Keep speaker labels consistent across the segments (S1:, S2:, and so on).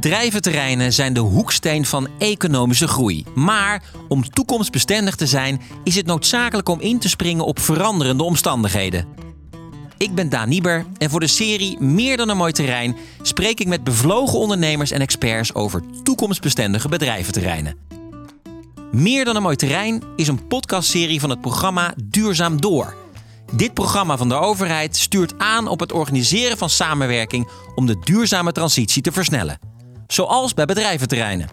S1: Bedrijventerreinen zijn de hoeksteen van economische groei. Maar om toekomstbestendig te zijn, is het noodzakelijk om in te springen op veranderende omstandigheden. Ik ben Daan Nieber en voor de serie Meer dan een mooi terrein spreek ik met bevlogen ondernemers en experts over toekomstbestendige bedrijventerreinen. Meer dan een mooi terrein is een podcastserie van het programma Duurzaam Door. Dit programma van de overheid stuurt aan op het organiseren van samenwerking om de duurzame transitie te versnellen. Zoals bij bedrijventerreinen.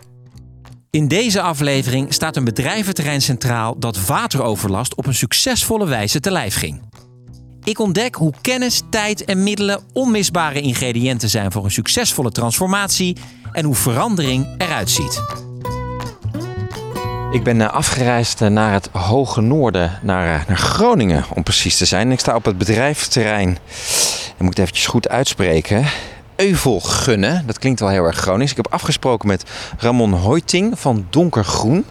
S1: In deze aflevering staat een bedrijventerrein centraal dat wateroverlast op een succesvolle wijze te lijf ging. Ik ontdek hoe kennis, tijd en middelen onmisbare ingrediënten zijn voor een succesvolle transformatie en hoe verandering eruit ziet.
S2: Ik ben eh, afgereisd eh, naar het hoge noorden, naar, eh, naar Groningen om precies te zijn. Ik sta op het bedrijfsterrein, ik moet het eventjes goed uitspreken, Euvelgunnen. Dat klinkt wel heel erg Gronings. Ik heb afgesproken met Ramon Hoiting van Donkergroen.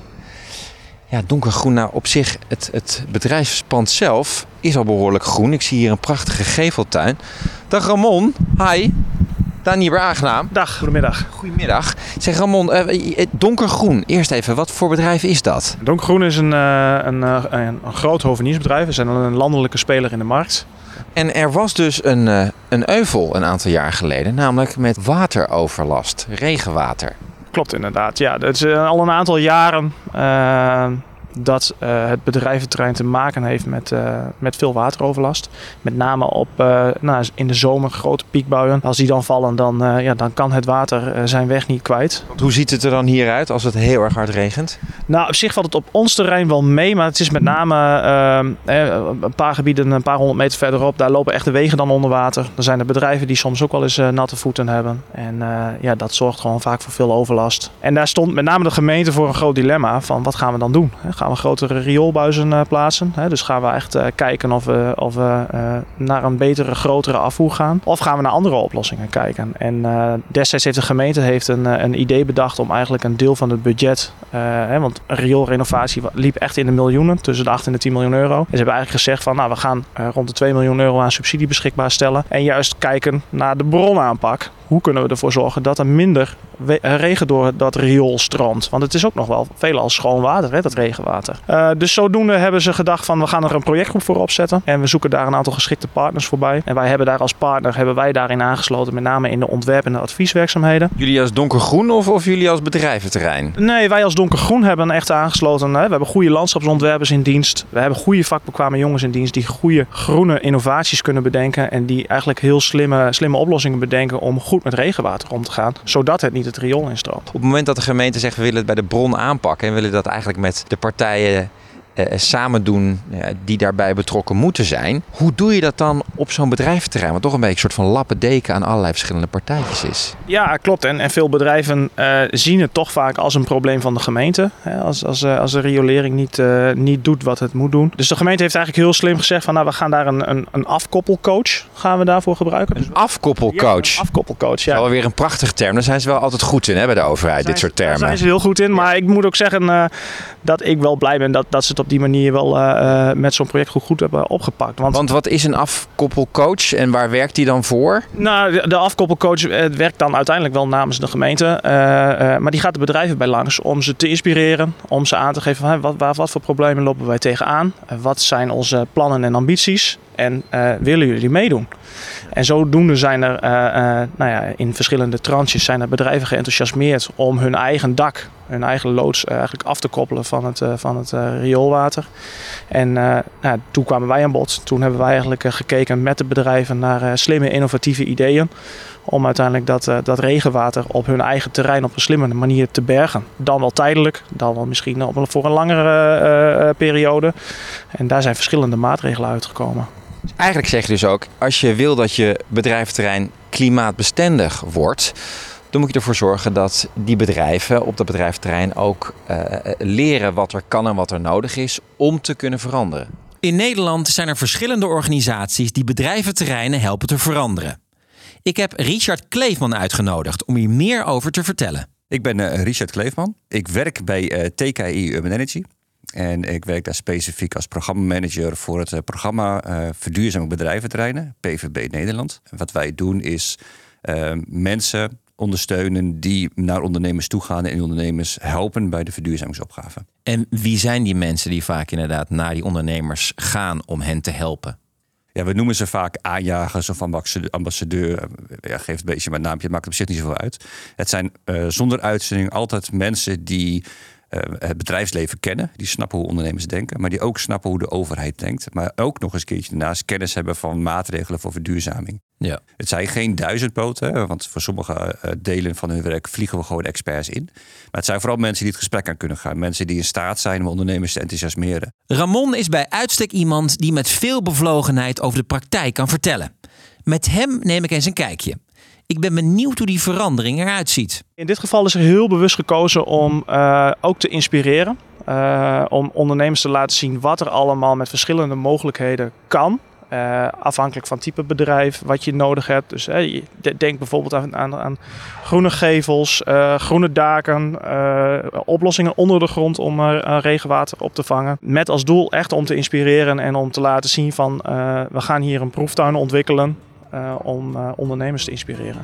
S2: Ja, donkergroen, nou op zich, het, het bedrijfspand zelf is al behoorlijk groen. Ik zie hier een prachtige geveltuin. Dag Ramon, hi. Weer aangenaam.
S3: Dag, goedemiddag.
S2: Goedemiddag. Zeg Ramon, uh, donkergroen, eerst even, wat voor bedrijf is dat?
S3: Donkergroen is een, uh, een, uh, een, groot hoveniersbedrijf. We zijn een landelijke speler in de markt.
S2: En er was dus een, een euvel een aantal jaar geleden, namelijk met wateroverlast, regenwater.
S3: Klopt inderdaad, ja. Dat is al een aantal jaren dat uh, het bedrijventerrein te maken heeft met, uh, met veel wateroverlast. Met name op, uh, nou, in de zomer grote piekbuien. Als die dan vallen, dan, ja, dan kan het water zijn weg niet kwijt.
S2: Want hoe ziet het er dan hieruit als het heel erg hard regent?
S3: Nou, op zich valt het op ons terrein wel mee. Maar het is met name een paar gebieden, een paar honderd meter verderop. Daar lopen echt de wegen dan onder water. Er zijn er bedrijven die soms ook wel eens natte voeten hebben. En ja, dat zorgt gewoon vaak voor veel overlast. En daar stond met name de gemeente voor een groot dilemma. Van wat gaan we dan doen? gaan we grotere rioolbuizen uh, plaatsen. Hè? Dus gaan we echt uh, kijken of we, of we uh, naar een betere, grotere afvoer gaan. Of gaan we naar andere oplossingen kijken. En destijds heeft de gemeente heeft een, een idee bedacht om eigenlijk een deel van het budget. Hè, want rioolrenovatie liep echt in de miljoenen, tussen de 8 en de 10 miljoen euro. En ze hebben eigenlijk gezegd van nou we gaan rond de 2 miljoen euro aan subsidie beschikbaar stellen. En juist kijken naar de bronaanpak hoe kunnen we ervoor zorgen dat er minder regen door dat riool stroomt? Want het is ook nog wel veelal schoon water, hè, dat regenwater. Uh, dus zodoende hebben ze gedacht van we gaan er een projectgroep voor opzetten. En we zoeken daar een aantal geschikte partners voorbij. En wij hebben daar als partner, hebben wij daarin aangesloten, met name in de ontwerp- en de advieswerkzaamheden.
S2: Jullie als donkergroen of, of jullie als bedrijventerrein?
S3: Nee, wij als donkergroen hebben echt aangesloten. Hè. We hebben goede landschapsontwerpers in dienst. We hebben goede vakbekwame jongens in dienst die goede groene innovaties kunnen bedenken. En die eigenlijk heel slimme, slimme oplossingen bedenken om goed met regenwater om te gaan, zodat het niet het riool instroomt.
S2: Op het moment dat de gemeente zegt we willen het bij de bron aanpakken en willen dat eigenlijk met de partijen uh, samen doen uh, die daarbij betrokken moeten zijn. Hoe doe je dat dan op zo'n bedrijventerrein? Wat toch een beetje een soort van lappendeken aan allerlei verschillende partijtjes is.
S3: Ja, klopt. En, en veel bedrijven uh, zien het toch vaak als een probleem van de gemeente. Hè, als, als, als de riolering niet, niet doet wat het moet doen. Dus de gemeente heeft eigenlijk heel slim gezegd van nou, we gaan daar een, een, een afkoppelcoach gaan we daarvoor gebruiken.
S2: Een afkoppelcoach?
S3: Ja, een afkoppelcoach, ja.
S2: Dat is alweer een prachtig term. Daar zijn ze wel altijd goed in hè, bij de overheid,
S3: zijn,
S2: dit soort termen.
S3: Daar zijn ze heel goed in. Maar ik moet ook zeggen dat ik wel blij ben dat, dat ze het op die manier wel uh, met zo'n project goed, goed hebben opgepakt.
S2: Want, Want wat is een afkoppelcoach en waar werkt die dan voor?
S3: Nou, de, de afkoppelcoach werkt dan uiteindelijk wel namens de gemeente. Uh, uh, maar die gaat de bedrijven bij langs om ze te inspireren. Om ze aan te geven van wat, wat, wat voor problemen lopen wij tegenaan. wat zijn onze plannen en ambities. En willen jullie meedoen? En zodoende zijn er nou ja, in verschillende tranches zijn er bedrijven geenthousiasmeerd om hun eigen dak hun eigen loods eigenlijk af te koppelen van het, van het rioolwater. En nou, toen kwamen wij aan bod. Toen hebben wij eigenlijk gekeken met de bedrijven naar slimme, innovatieve ideeën. Om uiteindelijk dat, dat regenwater op hun eigen terrein op een slimme manier te bergen. Dan wel tijdelijk, dan wel misschien voor een langere periode. En daar zijn verschillende maatregelen uitgekomen.
S2: Eigenlijk zeg je dus ook, als je wil dat je bedrijventerrein klimaatbestendig wordt, dan moet je ervoor zorgen dat die bedrijven op dat bedrijventerrein ook uh, leren wat er kan en wat er nodig is om te kunnen veranderen.
S1: In Nederland zijn er verschillende organisaties die bedrijventerreinen helpen te veranderen. Ik heb Richard Kleefman uitgenodigd om hier meer over te vertellen.
S4: Ik ben uh, Richard Kleefman. Ik werk bij uh, TKI Urban Energy. En ik werk daar specifiek als programmamanager voor het uh, programma uh, Verduurzame Bedrijventerreinen, PVB Nederland. En wat wij doen is uh, mensen ondersteunen die naar ondernemers toe gaan en die ondernemers helpen bij de verduurzamingsopgave.
S1: En wie zijn die mensen die vaak inderdaad naar die ondernemers gaan om hen te helpen?
S4: Ja, we noemen ze vaak aanjagers of ambassadeur. Ja, geeft een beetje mijn naampje, het maakt op zich niet zoveel uit. Het zijn uh, zonder uitzending altijd mensen die het bedrijfsleven kennen. Die snappen hoe ondernemers denken, maar die ook snappen hoe de overheid denkt. Maar ook nog eens een keertje daarnaast kennis hebben van maatregelen voor verduurzaming.
S1: Ja.
S4: Het zijn geen duizendpoten, want voor sommige uh, delen van hun werk vliegen we gewoon experts in. Maar het zijn vooral mensen die het gesprek aan kunnen gaan. Mensen die in staat zijn om ondernemers te enthousiasmeren.
S1: Ramon is bij uitstek iemand die met veel bevlogenheid over de praktijk kan vertellen. Met hem neem ik eens een kijkje. Ik ben benieuwd hoe die verandering eruit ziet.
S3: In dit geval is er heel bewust gekozen om uh, ook te inspireren. Uh, om ondernemers te laten zien wat er allemaal met verschillende mogelijkheden kan. Uh, afhankelijk van type bedrijf, wat je nodig hebt. Dus denk bijvoorbeeld aan, aan, aan groene gevels, groene daken, oplossingen onder de grond om regenwater op te vangen. Met als doel echt om te inspireren en om te laten zien van we gaan hier een proeftuin ontwikkelen om uh, ondernemers te inspireren.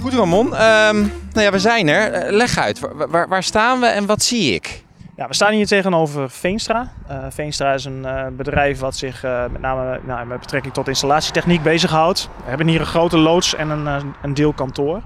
S2: Goed Ramon, um, nou ja, we zijn er. Leg uit, waar, waar, waar, staan we en wat zie ik?
S3: Ja, we staan hier tegenover Veenstra. Uh, Veenstra is een bedrijf wat zich met name nou, met betrekking tot installatietechniek bezighoudt. We hebben hier een grote loods en een, een deel kantoor.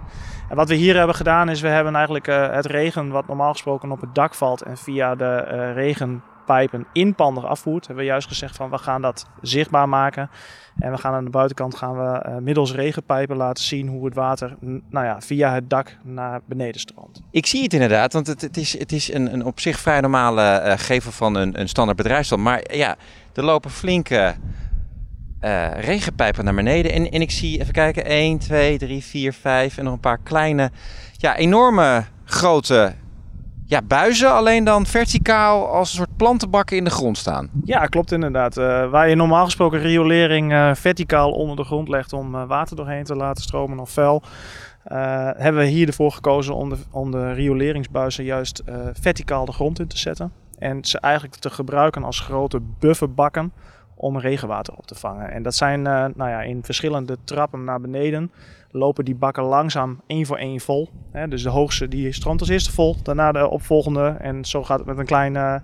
S3: En wat we hier hebben gedaan is, we hebben eigenlijk het regen wat normaal gesproken op het dak valt en via de regen pijpen inpandig afvoert, hebben we juist gezegd van we gaan dat zichtbaar maken. En we gaan aan de buitenkant gaan we uh, middels regenpijpen laten zien hoe het water nou ja, via het dak naar beneden stroomt.
S2: Ik zie het inderdaad, want het, het is, het is een, een op zich vrij normale uh, gevel van een, een standaard bedrijfsstand. Maar ja, er lopen flinke uh, regenpijpen naar beneden. En, en ik zie, even kijken, 1, 2, 3, 4, 5 en nog een paar kleine, ja, enorme grote ja, buizen, alleen dan verticaal als een soort plantenbakken in de grond staan.
S3: Ja, klopt inderdaad. Uh, waar je normaal gesproken riolering uh, verticaal onder de grond legt om uh, water doorheen te laten stromen of vuil. hebben we hier ervoor gekozen om de, om de rioleringsbuizen juist verticaal de grond in te zetten. En ze eigenlijk te gebruiken als grote bufferbakken om regenwater op te vangen. En dat zijn nou ja, in verschillende trappen naar beneden lopen die bakken langzaam één voor één vol. dus de hoogste die stroomt als eerste vol, daarna de opvolgende. En zo gaat het met een klein uh,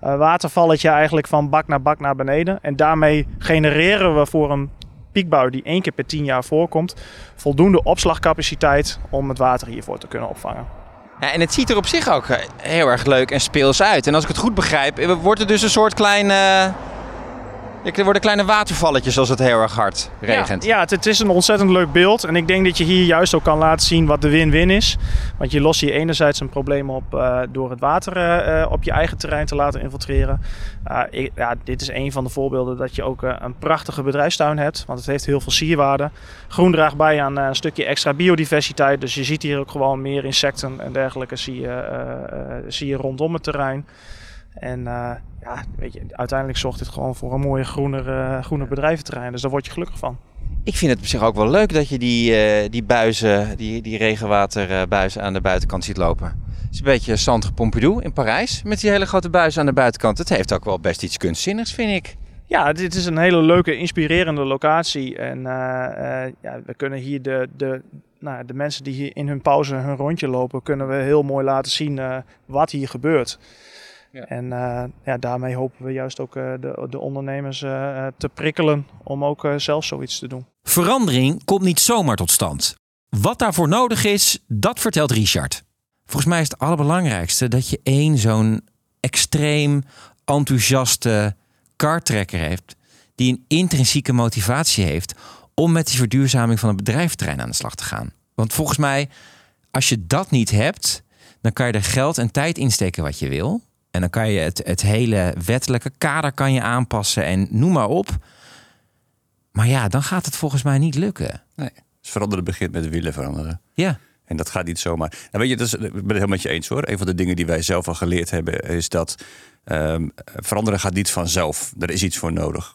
S3: watervalletje eigenlijk van bak naar bak naar beneden. En daarmee genereren we voor een piekbui die één keer per tien jaar voorkomt, voldoende opslagcapaciteit om het water hiervoor te kunnen opvangen.
S2: Ja, en het ziet er op zich ook eh, heel erg leuk en speels uit. En als ik het goed begrijp, wordt er dus een soort klein er worden kleine watervalletjes als het heel erg hard regent.
S3: Ja, ja het, is een ontzettend leuk beeld. En ik denk dat je hier juist ook kan laten zien wat de win-win is. Want je lost hier enerzijds een probleem op uh, door het water uh, op je eigen terrein te laten infiltreren. Uh, ik, ja, dit is een van de voorbeelden dat je ook een prachtige bedrijfstuin hebt. Want het heeft heel veel sierwaarde. Groen draagt bij aan een stukje extra biodiversiteit. Dus je ziet hier ook gewoon meer insecten en dergelijke zie je, zie je rondom het terrein. En uh, ja, weet je, uiteindelijk zorgt dit gewoon voor een mooie groener, uh, groener bedrijventerrein. Dus daar word je gelukkig van.
S2: Ik vind het op zich ook wel leuk dat je die, uh, die buizen, die, die regenwaterbuizen aan de buitenkant ziet lopen. Het is een beetje Centre Pompidou in Parijs. Met die hele grote buizen aan de buitenkant. Het heeft ook wel best iets kunstzinnigs, vind ik.
S3: Ja, dit is een hele leuke, inspirerende locatie. En ja, we kunnen hier de, de, nou, de mensen die hier in hun pauze hun rondje lopen, kunnen we heel mooi laten zien wat hier gebeurt. Ja. En uh, ja, daarmee hopen we juist ook uh, de, de, ondernemers uh, te prikkelen om ook zelf zoiets te doen.
S1: Verandering komt niet zomaar tot stand. Wat daarvoor nodig is, dat vertelt Richard. Volgens mij is het allerbelangrijkste dat je één zo'n extreem enthousiaste kartrekker heeft, die een intrinsieke motivatie heeft om met die verduurzaming van het bedrijfterrein aan de slag te gaan. Want volgens mij, als je dat niet hebt, dan kan je er geld en tijd insteken wat je wil. En dan kan je het, het hele wettelijke kader kan je aanpassen en noem maar op. Maar ja, dan gaat het volgens mij niet lukken.
S4: Nee, dus veranderen begint met willen veranderen.
S1: Ja.
S4: En dat gaat niet zomaar. Nou, weet je, dat is, ik ben het helemaal met je eens hoor. Een van de dingen die wij zelf al geleerd hebben is dat um, veranderen gaat niet vanzelf. Er is iets voor nodig.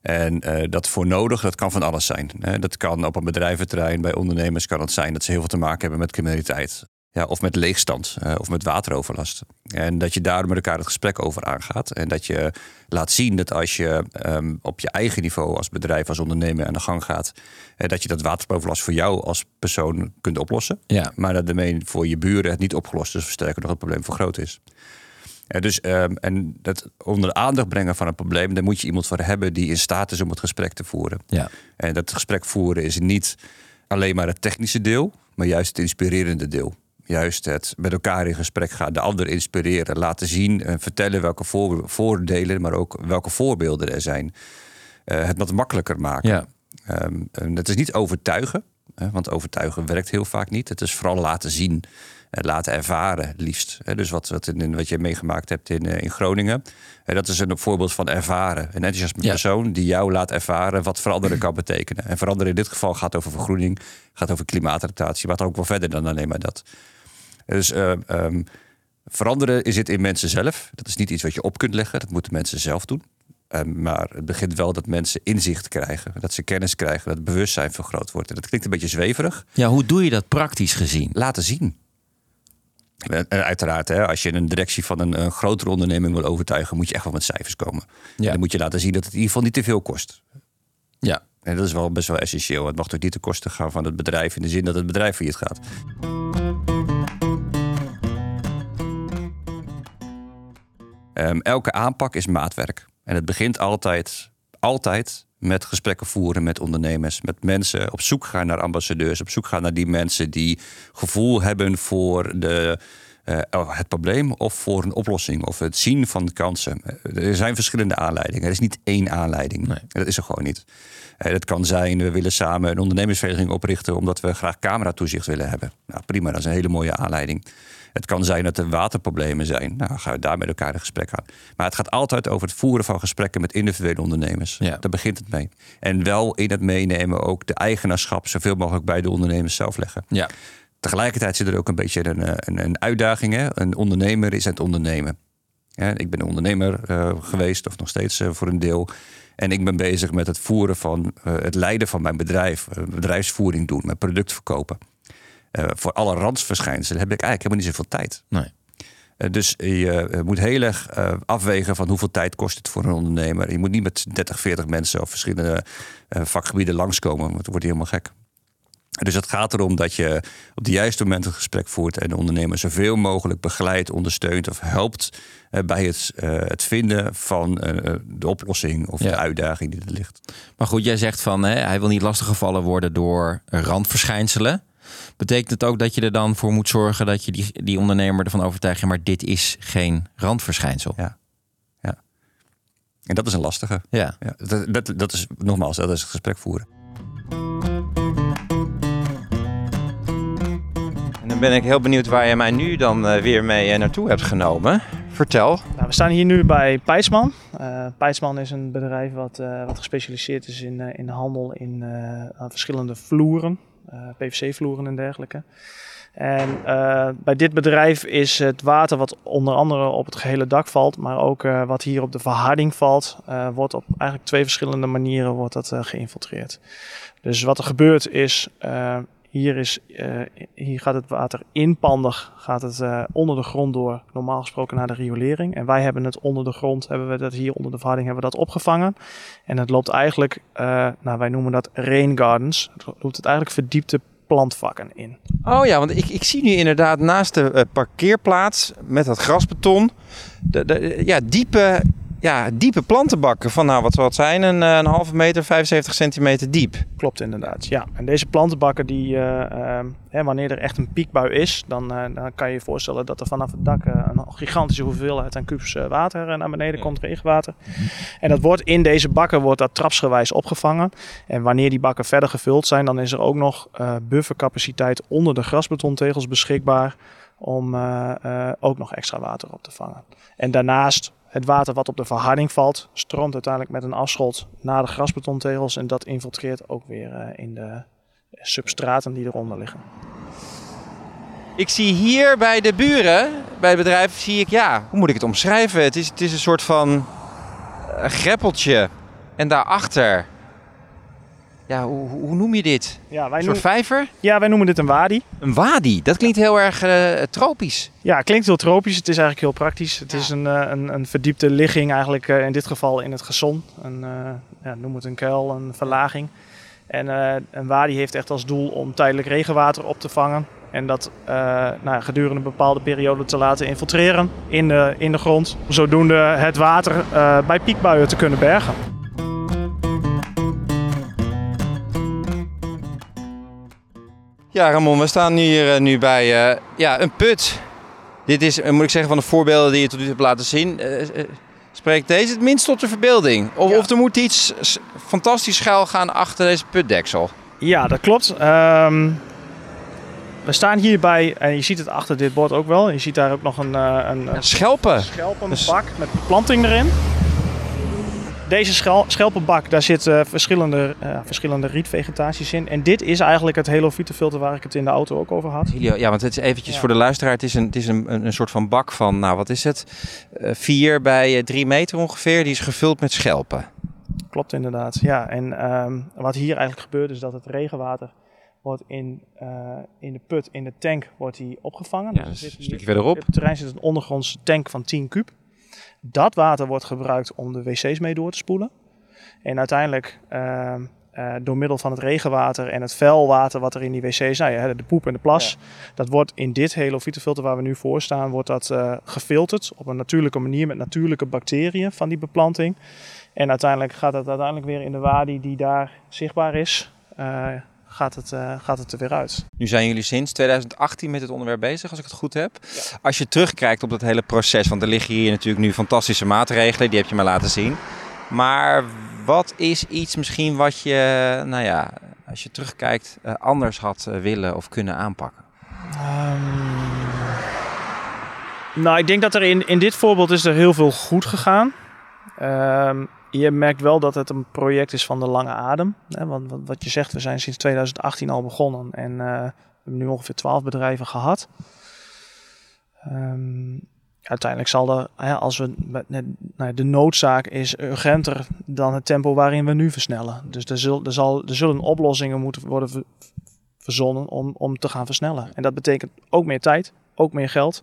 S4: En uh, dat voor nodig, dat kan van alles zijn. Dat kan op een bedrijventerrein, bij ondernemers kan het zijn dat ze heel veel te maken hebben met criminaliteit. Ja, of met leegstand uh, of met wateroverlast. En dat je daar met elkaar het gesprek over aangaat. En dat je laat zien dat als je um, op je eigen niveau als bedrijf, als ondernemer aan de gang gaat, uh, dat je dat wateroverlast voor jou als persoon kunt oplossen.
S2: Ja.
S4: Maar dat daarmee voor je buren het niet opgelost is, of sterker nog het probleem vergroot is. Uh, dus, um, en dat onder de aandacht brengen van een probleem, daar moet je iemand voor hebben die in staat is om het gesprek te voeren.
S2: Ja.
S4: En dat gesprek voeren is niet alleen maar het technische deel, maar juist het inspirerende deel juist het met elkaar in gesprek gaan, de ander inspireren, laten zien en vertellen welke voor, voordelen, maar ook welke voorbeelden er zijn. Uh, het wat makkelijker maken.
S2: Ja.
S4: Um, het is niet overtuigen, hè, want overtuigen werkt heel vaak niet. Het is vooral laten zien, laten ervaren, liefst. Dus wat, wat, in, wat je meegemaakt hebt in, uh, in Groningen, dat is een voorbeeld van ervaren. Een enthousiasme ja. persoon die jou laat ervaren wat veranderen kan betekenen. En veranderen in dit geval gaat over vergroening, gaat over klimaatadaptatie, maar ook wel verder dan alleen maar dat. Dus uh, um, veranderen is het in mensen zelf. Dat is niet iets wat je op kunt leggen. Dat moeten mensen zelf doen. Um, maar het begint wel dat mensen inzicht krijgen. Dat ze kennis krijgen. Dat het bewustzijn vergroot wordt. En dat klinkt een beetje zweverig.
S1: Ja, hoe doe je dat praktisch gezien?
S4: Laten zien. En uiteraard, hè, als je een directie van een, een, grotere onderneming wil overtuigen, moet je echt wel met cijfers komen. Ja. En dan moet je laten zien dat het in ieder geval niet te veel kost.
S2: Ja.
S4: En dat is wel best wel essentieel. Het mag toch niet ten koste gaan van het bedrijf in de zin dat het bedrijf failliet gaat. Um, elke aanpak is maatwerk. En het begint altijd, altijd met gesprekken voeren met ondernemers, met mensen op zoek gaan naar ambassadeurs, op zoek gaan naar die mensen die gevoel hebben voor de, uh, het probleem of voor een oplossing of het zien van kansen. Er zijn verschillende aanleidingen. Er is niet één aanleiding.
S2: Nee.
S4: Dat is er gewoon niet. Uh, dat kan zijn, we willen samen een ondernemersvereniging oprichten omdat we graag cameratoezicht willen hebben. Nou prima, dat is een hele mooie aanleiding. Het kan zijn dat er waterproblemen zijn. Nou, gaan we daar met elkaar in gesprek aan. Maar het gaat altijd over het voeren van gesprekken met individuele ondernemers.
S2: Ja.
S4: Daar begint het mee. En wel in het meenemen ook de eigenaarschap zoveel mogelijk bij de ondernemers zelf leggen.
S2: Ja.
S4: Tegelijkertijd zit er ook een beetje een, een, een uitdaging. Hè? Een ondernemer is het ondernemen. Ja, ik ben een ondernemer uh, geweest, of nog steeds uh, voor een deel. En ik ben bezig met het voeren van uh, het leiden van mijn bedrijf, bedrijfsvoering doen, mijn product verkopen. Uh, voor alle randsverschijnselen heb ik eigenlijk helemaal niet zoveel tijd.
S2: Nee.
S4: Uh, dus je uh, moet heel erg afwegen van hoeveel tijd kost het voor een ondernemer. Je moet niet met 30, 40 mensen of verschillende vakgebieden langskomen, want het wordt helemaal gek. Dus het gaat erom dat je op de juiste moment een gesprek voert en de ondernemer zoveel mogelijk begeleidt, ondersteunt of helpt bij het, het vinden van de oplossing of
S2: Ja.
S4: de uitdaging die er ligt.
S1: Maar goed, jij zegt van hè, hij wil niet lastiggevallen worden door randverschijnselen. Betekent het ook dat je er dan voor moet zorgen dat je die, die ondernemer ervan overtuigt, ja, maar dit is geen randverschijnsel?
S4: Ja. ja. En dat is een lastige.
S1: Ja.
S4: Ja, dat, dat, dat is nogmaals, dat is het gesprek voeren.
S2: En dan ben ik heel benieuwd waar je mij nu dan uh, weer mee uh, naartoe hebt genomen. Vertel.
S3: Nou, we staan hier nu bij Pijsman. Uh, Pijsman is een bedrijf wat, wat gespecialiseerd is in, in de handel in verschillende vloeren. PVC-vloeren en dergelijke. En uh, bij dit bedrijf is het water wat onder andere op het gehele dak valt, maar ook uh, wat hier op de verharding valt, wordt op eigenlijk twee verschillende manieren wordt dat, geïnfiltreerd. Dus wat er gebeurt is, hier, is hier gaat het water inpandig, gaat het onder de grond door, normaal gesproken naar de riolering. En wij hebben het onder de grond, hebben we dat hier onder de verharding, hebben we dat opgevangen. En het loopt eigenlijk, nou wij noemen dat rain gardens, het loopt het eigenlijk verdiepte plantvakken in.
S2: Oh ja, want ik, ik zie nu inderdaad naast de parkeerplaats met dat grasbeton, de, ja, diepe, ja, diepe plantenbakken van, nou wat zal het zijn, een, een halve meter, 75 centimeter diep.
S3: Klopt inderdaad, ja. En deze plantenbakken, die, uh, uh, hè, wanneer er echt een piekbui is, dan, dan, kan je je voorstellen dat er vanaf het dak een gigantische hoeveelheid aan kubus water naar beneden komt, regenwater. En dat wordt in deze bakken wordt dat trapsgewijs opgevangen. En wanneer die bakken verder gevuld zijn, dan is er ook nog buffercapaciteit onder de grasbetontegels beschikbaar om ook nog extra water op te vangen. En daarnaast het water wat op de verharding valt, stroomt uiteindelijk met een afschot naar de grasbetontegels en dat infiltreert ook weer uh, in de substraten die eronder liggen.
S2: Ik zie hier bij de buren, bij het bedrijf, zie ik, ja, hoe moet ik het omschrijven? Het is, het is een soort van uh, greppeltje. En daarachter ja, hoe, hoe noem je dit?
S3: Ja, wij
S2: Een soort vijver?
S3: ja, wij noemen dit een wadi.
S2: Een wadi. Dat klinkt heel erg eh, tropisch.
S3: Ja, klinkt heel tropisch. Het is eigenlijk heel praktisch. Het is een, eh, een, een verdiepte ligging eigenlijk eh, in dit geval in het gezon. Een, ja, noem het een kuil, een verlaging. En een wadi heeft echt als doel om tijdelijk regenwater op te vangen. En dat nou, gedurende een bepaalde periode te laten infiltreren in de, in de grond. Zodoende het water bij piekbuien te kunnen bergen.
S2: Ja, Ramon, we staan hier eh, nu bij eh, ja, een put. Dit is, eh, moet ik zeggen, van de voorbeelden die je tot nu toe hebt laten zien. spreekt deze het minst tot de verbeelding? Of,
S3: Ja.
S2: of er moet iets fantastisch schuil gaan achter deze putdeksel?
S3: Ja, dat klopt. Ehm, we staan hierbij, en je ziet het achter dit bord ook wel. Je ziet daar ook nog een, een, een
S2: Schelpen.
S3: schelpenbak met planting erin. Deze schel, schelpenbak, daar zitten verschillende, eh, verschillende rietvegetaties in. En dit is eigenlijk het helofietenfilter waar ik het in de auto ook over had.
S2: Helio- Ja, want het is eventjes
S3: Ja.
S2: voor de luisteraar. Het is, een, het is een, een, soort van bak van, nou wat is het? Eh, vier bij eh, drie meter ongeveer. Die is gevuld met schelpen.
S3: Klopt inderdaad. Ja, en ehm, wat hier eigenlijk gebeurt is dat het regenwater wordt in, eh, in de put, in de tank, wordt die opgevangen.
S2: Ja,
S3: zit
S2: een stukje verderop.
S3: Op het terrein zit een ondergrondse tank van 10 kub. Dat water wordt gebruikt om de wc's mee door te spoelen. En uiteindelijk, ehm, eh, door middel van het regenwater en het vuilwater wat er in die wc's zijn, hè, de poep en de plas, dat wordt in dit helofietenfilter waar we nu voor staan, wordt dat eh, gefilterd op een natuurlijke manier met natuurlijke bacteriën van die beplanting. En uiteindelijk gaat het uiteindelijk weer in de wadi die daar zichtbaar is, eh, gaat, het, eh, gaat het er weer uit.
S2: Nu zijn jullie sinds 2018 met het onderwerp bezig, als ik het goed heb. Als je terugkijkt op dat hele proces, want er liggen hier natuurlijk nu fantastische maatregelen, die heb je me laten zien. Maar wat is iets misschien wat je, nou ja, als je terugkijkt, eh, anders had eh, willen of kunnen aanpakken?
S3: Ehm, nou, ik denk dat er in, in dit voorbeeld is er heel veel goed gegaan. Ehm, je merkt wel dat het een project is van de lange adem. Hè? Want wat, wat je zegt, we zijn sinds 2018 al begonnen en eh, we hebben nu ongeveer 12 bedrijven gehad. Ehm, uiteindelijk zal er, hè, als we nou, ja, de noodzaak is urgenter dan het tempo waarin we nu versnellen. Dus er, zul, er, zal, er zullen oplossingen moeten worden ver- verzonnen om, om te gaan versnellen. En dat betekent ook meer tijd, ook meer geld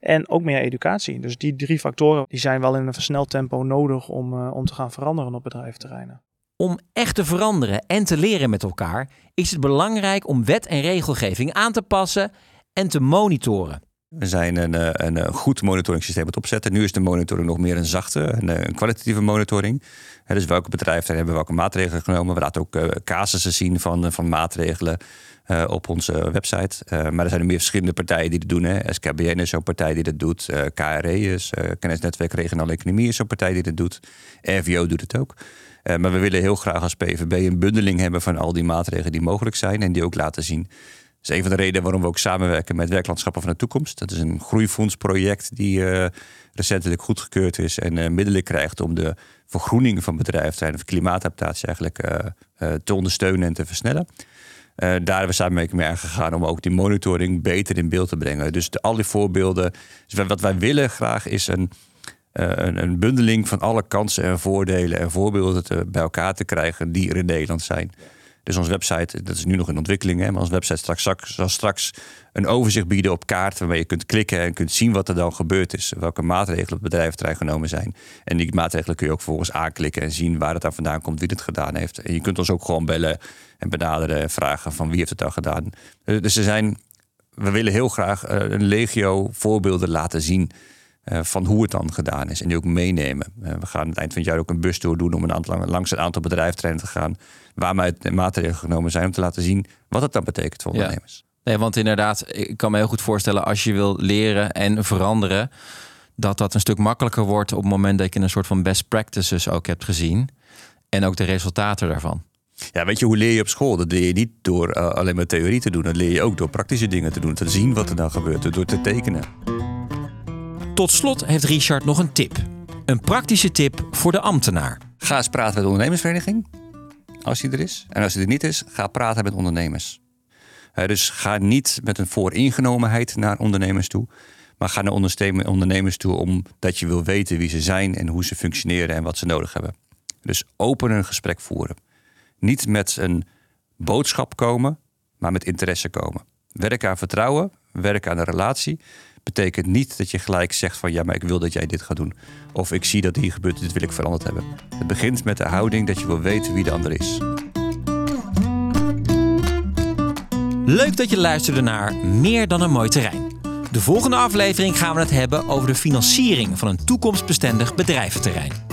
S3: en ook meer educatie. Dus die drie factoren die zijn wel in een versneld tempo nodig om, eh, om te gaan veranderen op bedrijventerreinen.
S1: Om echt te veranderen en te leren met elkaar is het belangrijk om wet en regelgeving aan te passen en te monitoren.
S4: We zijn een, eh, een, eh, goed monitoringssysteem aan het opzetten. Nu is de monitoring nog meer een zachte, een, een kwalitatieve monitoring. Hè, dus welke bedrijven hebben welke maatregelen genomen. We laten ook casussen zien van, van maatregelen eh, op onze website. Eh, maar er zijn er meer verschillende partijen die dat doen. Hè. SKBN is zo'n partij die dat doet. Eh, KRE is, Kennisnetwerk Regionale Economie is zo'n partij die dat doet. RVO doet het ook. Maar we willen heel graag als PVB een bundeling hebben van al die maatregelen die mogelijk zijn. En die ook laten zien dat is een van de redenen waarom we ook samenwerken met Werklandschappen van de Toekomst. Dat is een groeifondsproject die recentelijk goedgekeurd is en middelen krijgt om de vergroening van bedrijven of klimaatadaptatie eigenlijk te ondersteunen en te versnellen. Eh, daar hebben we samenwerking mee aangegaan om ook die monitoring beter in beeld te brengen. Dus de, al die voorbeelden. Dus wat wij willen graag is een, eh, een, een bundeling van alle kansen en voordelen en voorbeelden te, bij elkaar te krijgen die er in Nederland zijn. Dus onze website, dat is nu nog in ontwikkeling, hè, maar onze website straks, zal straks een overzicht bieden op kaart waarmee je kunt klikken en kunt zien wat er dan gebeurd is. Welke maatregelen het bedrijventerrein genomen zijn. En die maatregelen kun je ook vervolgens aanklikken en zien waar het aan vandaan komt, wie het gedaan heeft. En je kunt ons ook gewoon bellen en benaderen en vragen van wie heeft het dan gedaan. Eh, Dus er zijn, we willen heel graag eh, een legio voorbeelden laten zien eh, van hoe het dan gedaan is. En die ook meenemen. Eh, we gaan aan het eind van het jaar ook een bustour doen om een aantal, langs een aantal bedrijfterreinen te gaan. Waarmee maatregelen genomen zijn om te laten zien wat het dan betekent voor
S1: Ja.
S4: ondernemers.
S1: Nee, want inderdaad, ik kan me heel goed voorstellen als je wil leren en veranderen, dat dat een stuk makkelijker wordt op het moment dat je een soort van best practices ook hebt gezien. En ook de resultaten daarvan.
S4: Ja, weet je, hoe leer je op school? Dat leer je niet door eh, alleen maar theorie te doen. Dat leer je ook door praktische dingen te doen. Te zien wat er dan gebeurt, door te tekenen.
S1: Tot slot heeft Richard nog een tip. Een praktische tip voor de ambtenaar.
S4: Ga eens praten met de ondernemersvereniging. Als die er is. En als die er niet is, ga praten met ondernemers. Dus ga niet met een vooringenomenheid naar ondernemers toe. Maar ga naar ondernemers toe omdat je wil weten wie ze zijn en hoe ze functioneren en wat ze nodig hebben. Dus open een gesprek voeren. Niet met een boodschap komen, maar met interesse komen. Werken aan vertrouwen, werken aan een relatie betekent niet dat je gelijk zegt van ja, maar ik wil dat jij dit gaat doen. Of ik zie dat hier gebeurt, dit wil ik veranderd hebben. Het begint met de houding dat je wil weten wie de ander is.
S2: Leuk dat je luisterde naar Meer dan een mooi terrein. De volgende aflevering gaan we het hebben over de financiering van een toekomstbestendig bedrijventerrein.